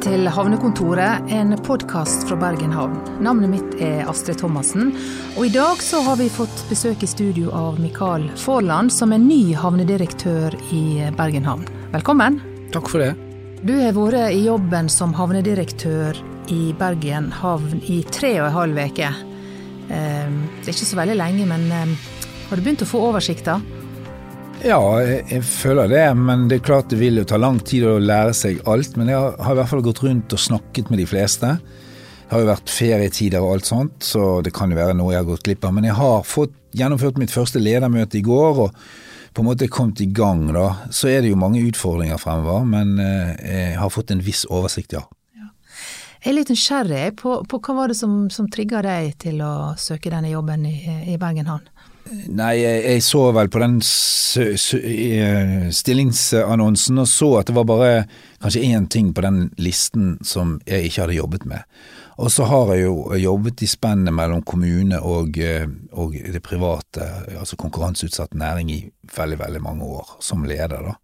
til Havnekontoret, en podkast fra Bergen havn. Navnet mitt er Astrid Thomassen, og i dag så har vi fått besøk i studio av Mikael Forland, som er ny havnedirektør i Bergen havn. Velkommen. Takk for det. Du har vært i jobben som havnedirektør i Bergen havn i tre og en halv uke. Ehm, det er ikke så veldig lenge, men ehm, har du begynt å få oversikta? Ja, jeg, føler det, men det er klart det vil jo ta lang tid å lære seg alt. Men jeg har, har, i hvert fall gått rundt og snakket med de fleste. Det har jo vært ferietider og alt sånt, så det kan jo være noe jeg har gått glipp av. Men jeg har fått gjennomført mitt første ledermøte i går, og på en måte kommet i gang, da. Så er det jo mange utfordringer fremover, men eh, jeg har fått en viss oversikt, ja. Jeg er litt nysgjerrig på, på hva var det som, som trigga deg til å søke denne jobben i, i Bergen havn? Nei, jeg, så vel på den eh, stillingsannonsen og så at det var bare kanskje én ting på den listen som jeg ikke hadde jobbet med. Og så har jeg jo jobbet i spennet mellom kommune og, eh, og det private, altså konkurranseutsatt næring, i veldig, veldig mange år, som leder, da.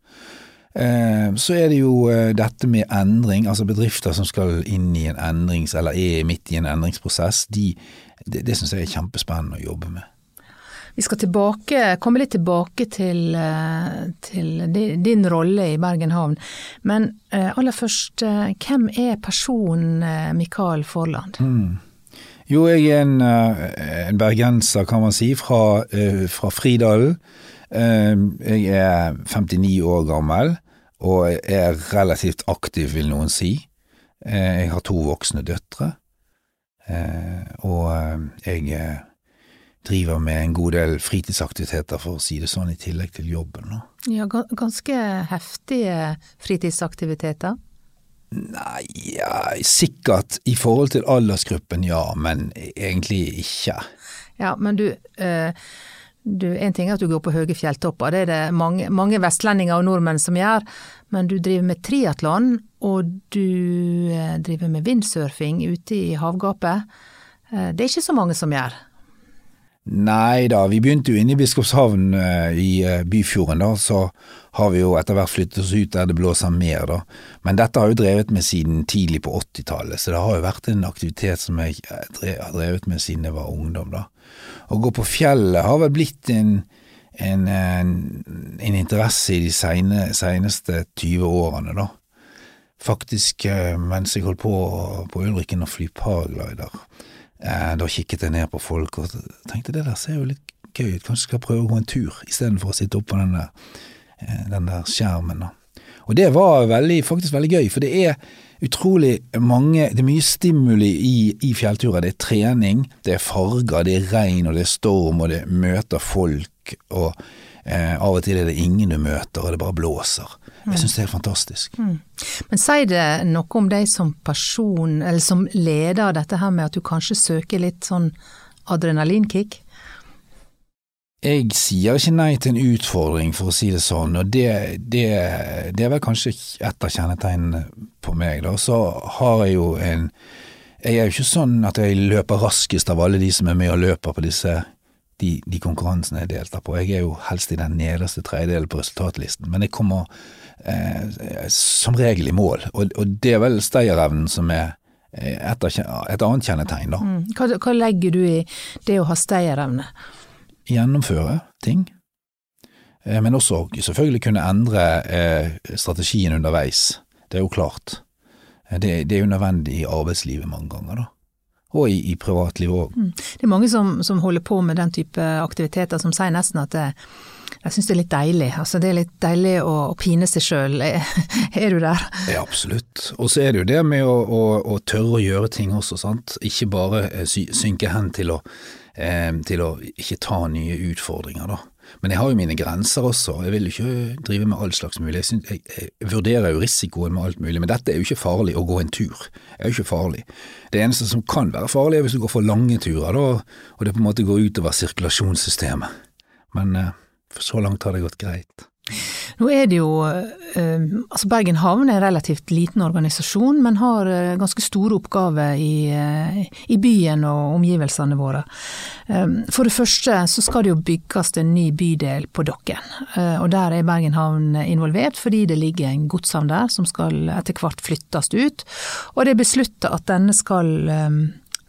Eh, så er det jo dette med endring, altså bedrifter som skal inn i en endrings, eller er midt i en endringsprosess, de, det, det syns jeg er kjempespennende å jobbe med. Vi skal tilbake, komme litt tilbake til, eh, til din rolle i Bergen havn. Men eh, aller først, eh, hvem er personen Mikael Forland? Mm. Jo, jeg er en, en, bergenser, kan man si, fra, fra Fridalen. Jeg er 59 år gammel, og er relativt aktiv, vil noen si. Jeg har to voksne døtre, og jeg driver med en god del fritidsaktiviteter, for å si det sånn, i tillegg til jobben. Da. Ja, ganske heftige fritidsaktiviteter? Nei, ja, sikkert i forhold til aldersgruppen, ja, men egentlig ikke. Ja, men du, eh, du En ting er at du går på høye fjelltopper, det er det mange, mange vestlendinger og nordmenn som gjør, men du driver med triatlon, og du eh, driver med windsurfing ute i havgapet. Eh, det er ikke så mange som gjør. Nei da, vi begynte jo inne i Biskopshavn uh, i uh, Byfjorden, da, så har vi jo etter hvert flyttet oss ut der det blåser mer, da. Men dette har jo drevet med siden tidlig på 80-tallet, så det har jo vært en aktivitet som jeg drev, har drevet med siden jeg var ungdom, da. Å gå på fjellet har vel blitt en, en, en, en interesse i de sene, seneste 20 årene, da. Faktisk uh, mens jeg holdt på på Ulriken å fly paraglider Eh, da kikket jeg ned på folk og tenkte det der ser jo litt gøy ut, kanskje skal jeg prøve å gå en tur istedenfor å sitte oppå den eh, den der skjermen. Og det var veldig, faktisk veldig gøy, for det er utrolig mange Det er mye stimuli i, i fjellturer. Det er trening, det er farger, det er regn og det er storm, og det møter folk, og eh, av og til er det ingen du møter, og det bare blåser. Jeg syns det er fantastisk. Mm. Men sier det noe om deg som person, eller som leder, dette her med at du kanskje søker litt sånn adrenalinkick? Jeg sier ikke nei til en utfordring, for å si det sånn, og det, det, det er vel kanskje et av kjennetegnene på meg, da. Så har jeg jo en Jeg er jo ikke sånn at jeg løper raskest av alle de som er med og løper på disse de, de konkurransene jeg deltar på. Jeg er jo helst i den nederste tredjedelen på resultatlisten, men jeg kommer eh, som regel i mål. Og, og det er vel stayerevnen som er eh, et, et, annet kjennetegn, da. Mm. Hva, hva, legger du i det å ha stayerevne? Gjennomføre ting. Eh, men også selvfølgelig kunne endre eh, strategien underveis. Det er jo klart. Det, det, er jo nødvendig i arbeidslivet mange ganger, da. Og i, i privatlivet òg. Mm. Det er mange som, som, holder på med den type aktiviteter som sier nesten at det, jeg syns det er litt deilig. Altså det er litt deilig å, å pine seg sjøl. Er du der? Ja, absolutt. Og så er det jo det med å, å, å tørre å gjøre ting også, sant. Ikke bare eh, synke hen til å, eh, til å ikke ta nye utfordringer, da. Men jeg har jo mine grenser også, jeg vil ikke drive med all slags mulig. Jeg, synes, jeg, jeg, vurderer jo risikoen med alt mulig, men dette er jo ikke farlig å gå en tur. Det er jo ikke farlig. Det eneste som kan være farlig er hvis du går for lange turer, da, og det på en måte går utover sirkulasjonssystemet. Men eh, for så langt har det gått greit. Nå er det jo eh, altså Bergen havn er en relativt liten organisasjon, men har eh, ganske store oppgaver i, eh, i byen og omgivelsene våre. For det første så skal det jo bygges en ny bydel på Dokken, og der er Bergen havn involvert fordi det ligger en godshavn der som skal etter hvert flyttes ut. Og det er besluttet at denne skal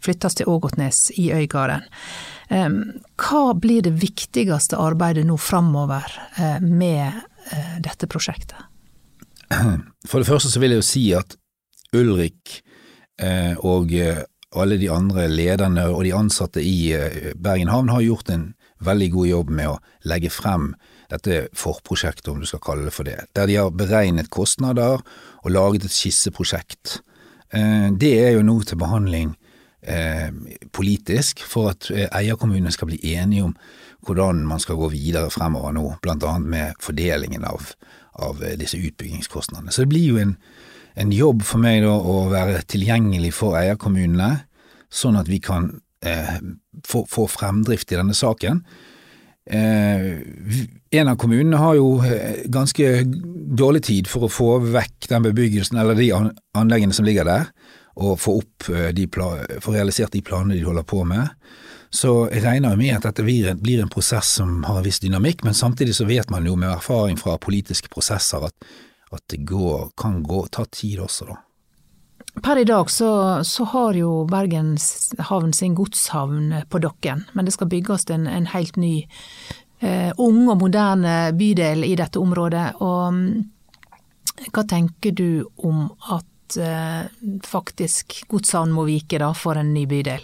flyttes til Ågotnes i Øygarden. Hva blir det viktigste arbeidet nå framover med Eh, dette prosjektet? For det første så vil jeg jo si at Ulrik eh, og eh, alle de andre lederne og de ansatte i Bergen havn har gjort en veldig god jobb med å legge frem dette forprosjektet, om du skal kalle det for det, der de har beregnet kostnader og laget et skisseprosjekt. Det er jo nå til behandling politisk for at eierkommunene skal bli enige om hvordan man skal gå videre fremover nå, annet med fordelingen av, av disse utbyggingskostnadene. Så det blir jo en, en jobb for meg da å være tilgjengelig for eierkommunene, sånn at vi kan eh, få, få, fremdrift i denne saken. Eh, en av kommunene har jo eh, ganske dårlig tid for å få vekk den bebyggelsen eller de anleggene som ligger der, og få, eh, få realisert de planene de holder på med. Så jeg regner med at dette blir en prosess som har en viss dynamikk, men samtidig så vet man jo med erfaring fra politiske prosesser at, at det går, kan gå, ta tid også, da. Per i dag så, så har jo Bergens havn sin godshavn på Dokken, men det skal bygges en, en helt ny eh, ung og moderne bydel i dette området. Og mm, hva tenker du om at eh, faktisk godshavn må vike da for en ny bydel?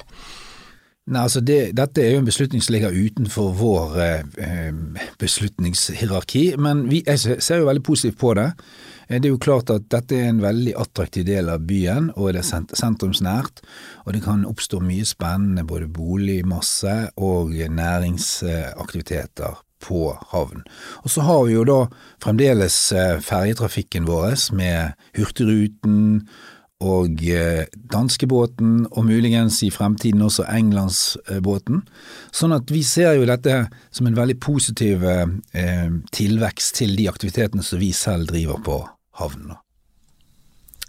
Nei, altså det, Dette er jo en beslutning som ligger utenfor vår eh, beslutningshierarki, men vi, jeg ser jo veldig positivt på det. Eh, det er jo klart at dette er en veldig attraktiv del av byen, og det er sentrumsnært. Og det kan oppstå mye spennende, både boligmasse og næringsaktiviteter på havn. Og så har vi jo da fremdeles eh, ferjetrafikken vår med Hurtigruten og eh, danskebåten, og muligens i fremtiden også englandsbåten. Sånn at vi ser jo dette som en veldig positiv eh, tilvekst til de aktivitetene som vi selv driver på havnen.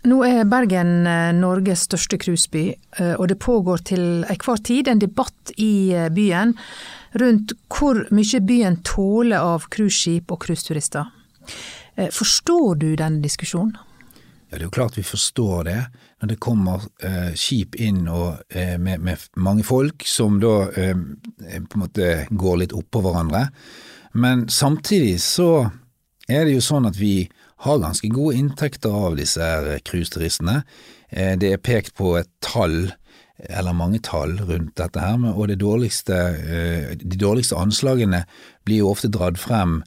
Nå er Bergen eh, Norges største cruiseby, og det pågår til enhver tid en debatt i byen rundt hvor mye byen tåler av cruiseskip og cruiseturister. Forstår du den diskusjonen? Ja, det er jo klart vi forstår det når det kommer eh, skip inn og, eh, med, med, mange folk som da eh, på en måte går litt oppå hverandre. Men samtidig så er det jo sånn at vi har ganske gode inntekter av disse cruiseturistene. Eh, det er pekt på et tall eller mange tall rundt dette her, og det dårligste, eh, de dårligste anslagene blir jo ofte dratt frem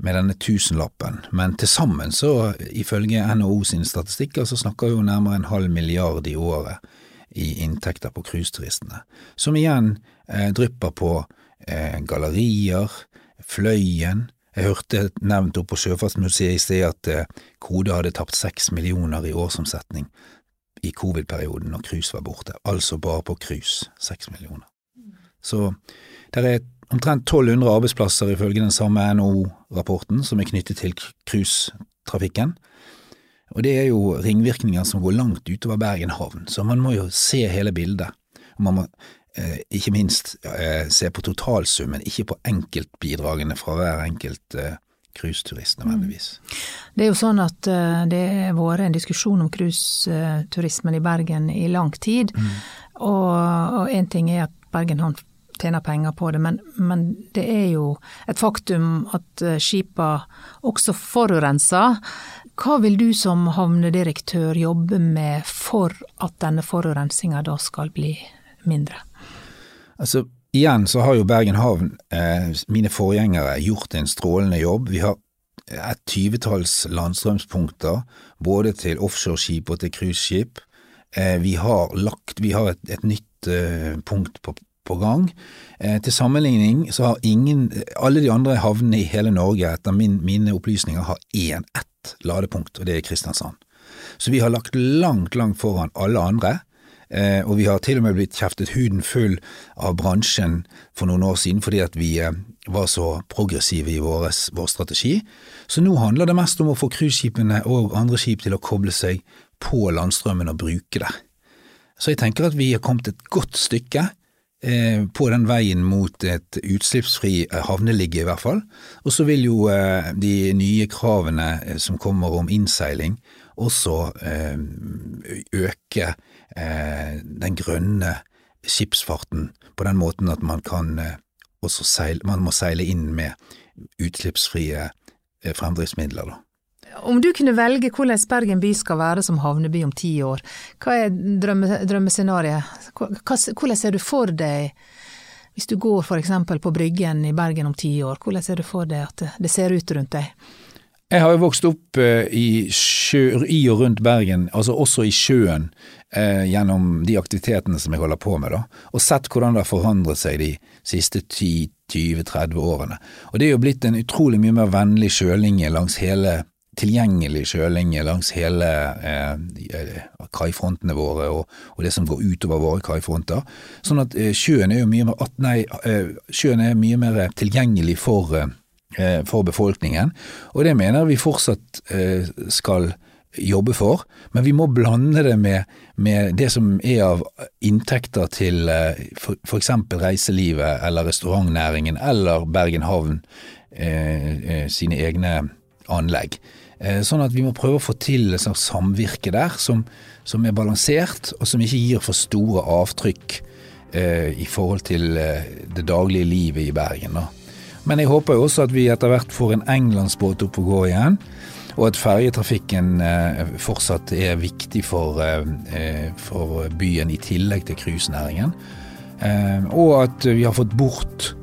med denne tusenlappen, men til sammen så, ifølge NHO sine statistikker, så snakker vi jo nærmere en halv milliard i året i inntekter på cruiseturistene, som igjen eh, drypper på eh, gallerier, Fløyen. Jeg hørte nevnt oppe på Sjøfartsmuseet i sted at eh, Kode hadde tapt seks millioner i årsomsetning i covid-perioden når cruise var borte, altså bare på cruise seks millioner. Så det er omtrent 1200 arbeidsplasser ifølge den samme NHO-rapporten som er knyttet til cruisetrafikken. Og det er jo ringvirkninger som går langt utover Bergen havn, så man må jo se hele bildet. Man må ikke minst eh, se på totalsummen, ikke på enkeltbidragene fra hver enkelt eh, cruiseturist nødvendigvis. Mm. Det er jo sånn at det har vært en diskusjon om cruiseturismen i Bergen i lang tid. Mm. Og én ting er at Bergen havn tjener penger på det, men, men, det er jo et faktum at eh, skipa også forurenser. Hva vil du som havnedirektør jobbe med for at denne forurensinga da skal bli mindre? Altså, igjen så har jo Bergen havn, eh, mine forgjengere, gjort en strålende jobb. Vi har et tyvetalls landstrømspunkter, både til offshoreskip og til cruiseskip. Eh, vi har lagt, vi har et, et nytt eh, punkt på på gang. Eh, til sammenligning så har ingen, alle de andre havnene i hele Norge, etter min, mine opplysninger, har én, ett ladepunkt, og det er Kristiansand. Så vi har lagt langt, langt foran alle andre Eh, og vi har til og med blitt kjeftet huden full av bransjen for noen år siden fordi at vi eh, var så progressive i våres, vår strategi. Så nå handler det mest om å få cruiseskipene og andre skip til å koble seg på landstrømmen og bruke det. Så jeg tenker at vi har kommet et godt stykke Eh, på den veien mot et utslippsfri eh, havneligge, i hvert fall. Og så vil jo eh, de nye kravene som kommer om innseiling, også øke den grønne skipsfarten på den måten at man kan også seile, man må seile inn med utslippsfrie fremdriftsmidler, da. Om du kunne velge hvordan Bergen by skal være som havneby om ti år, hva er drømme, drømmescenarioet? Hvordan ser du for deg, hvis du går for eksempel på Bryggen i Bergen om ti år, hvordan ser du for deg at det ser ut rundt deg? Jeg har jo vokst opp eh, i, sjø, i, og rundt Bergen, altså også i sjøen, eh, gjennom de aktivitetene som jeg holder på med, da, og sett hvordan det har forandret seg de siste 10-20-30 årene. Og det er jo blitt en utrolig mye mer vennlig sjølinje langs hele tilgjengelig sjølinje langs hele eh, kaifrontene våre og, og, det som går utover våre kaifronter. Sånn at eh, sjøen, er jo mye mer, nei, eh, sjøen er mye mer tilgjengelig for, eh, for, befolkningen, og det mener vi fortsatt eh, skal jobbe for, men vi må blande det med, med det som er av inntekter til f.eks. for eksempel reiselivet eller restaurantnæringen eller Bergen havn sine egne anlegg. Eh, sånn at vi må prøve å få til et slags samvirke der som, som er balansert, og som ikke gir for store avtrykk eh, i forhold til eh, det daglige livet i Bergen. Da. Men jeg håper jo også at vi etter hvert får en englandsbåt opp og gå igjen. Og at ferjetrafikken eh, fortsatt er viktig for, eh, for byen i tillegg til cruisenæringen. Eh, og at vi har fått bort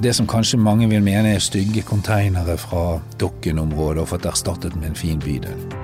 det som kanskje mange vil mene er stygge konteinere fra Dokken-området, og fått erstattet med en fin bydel.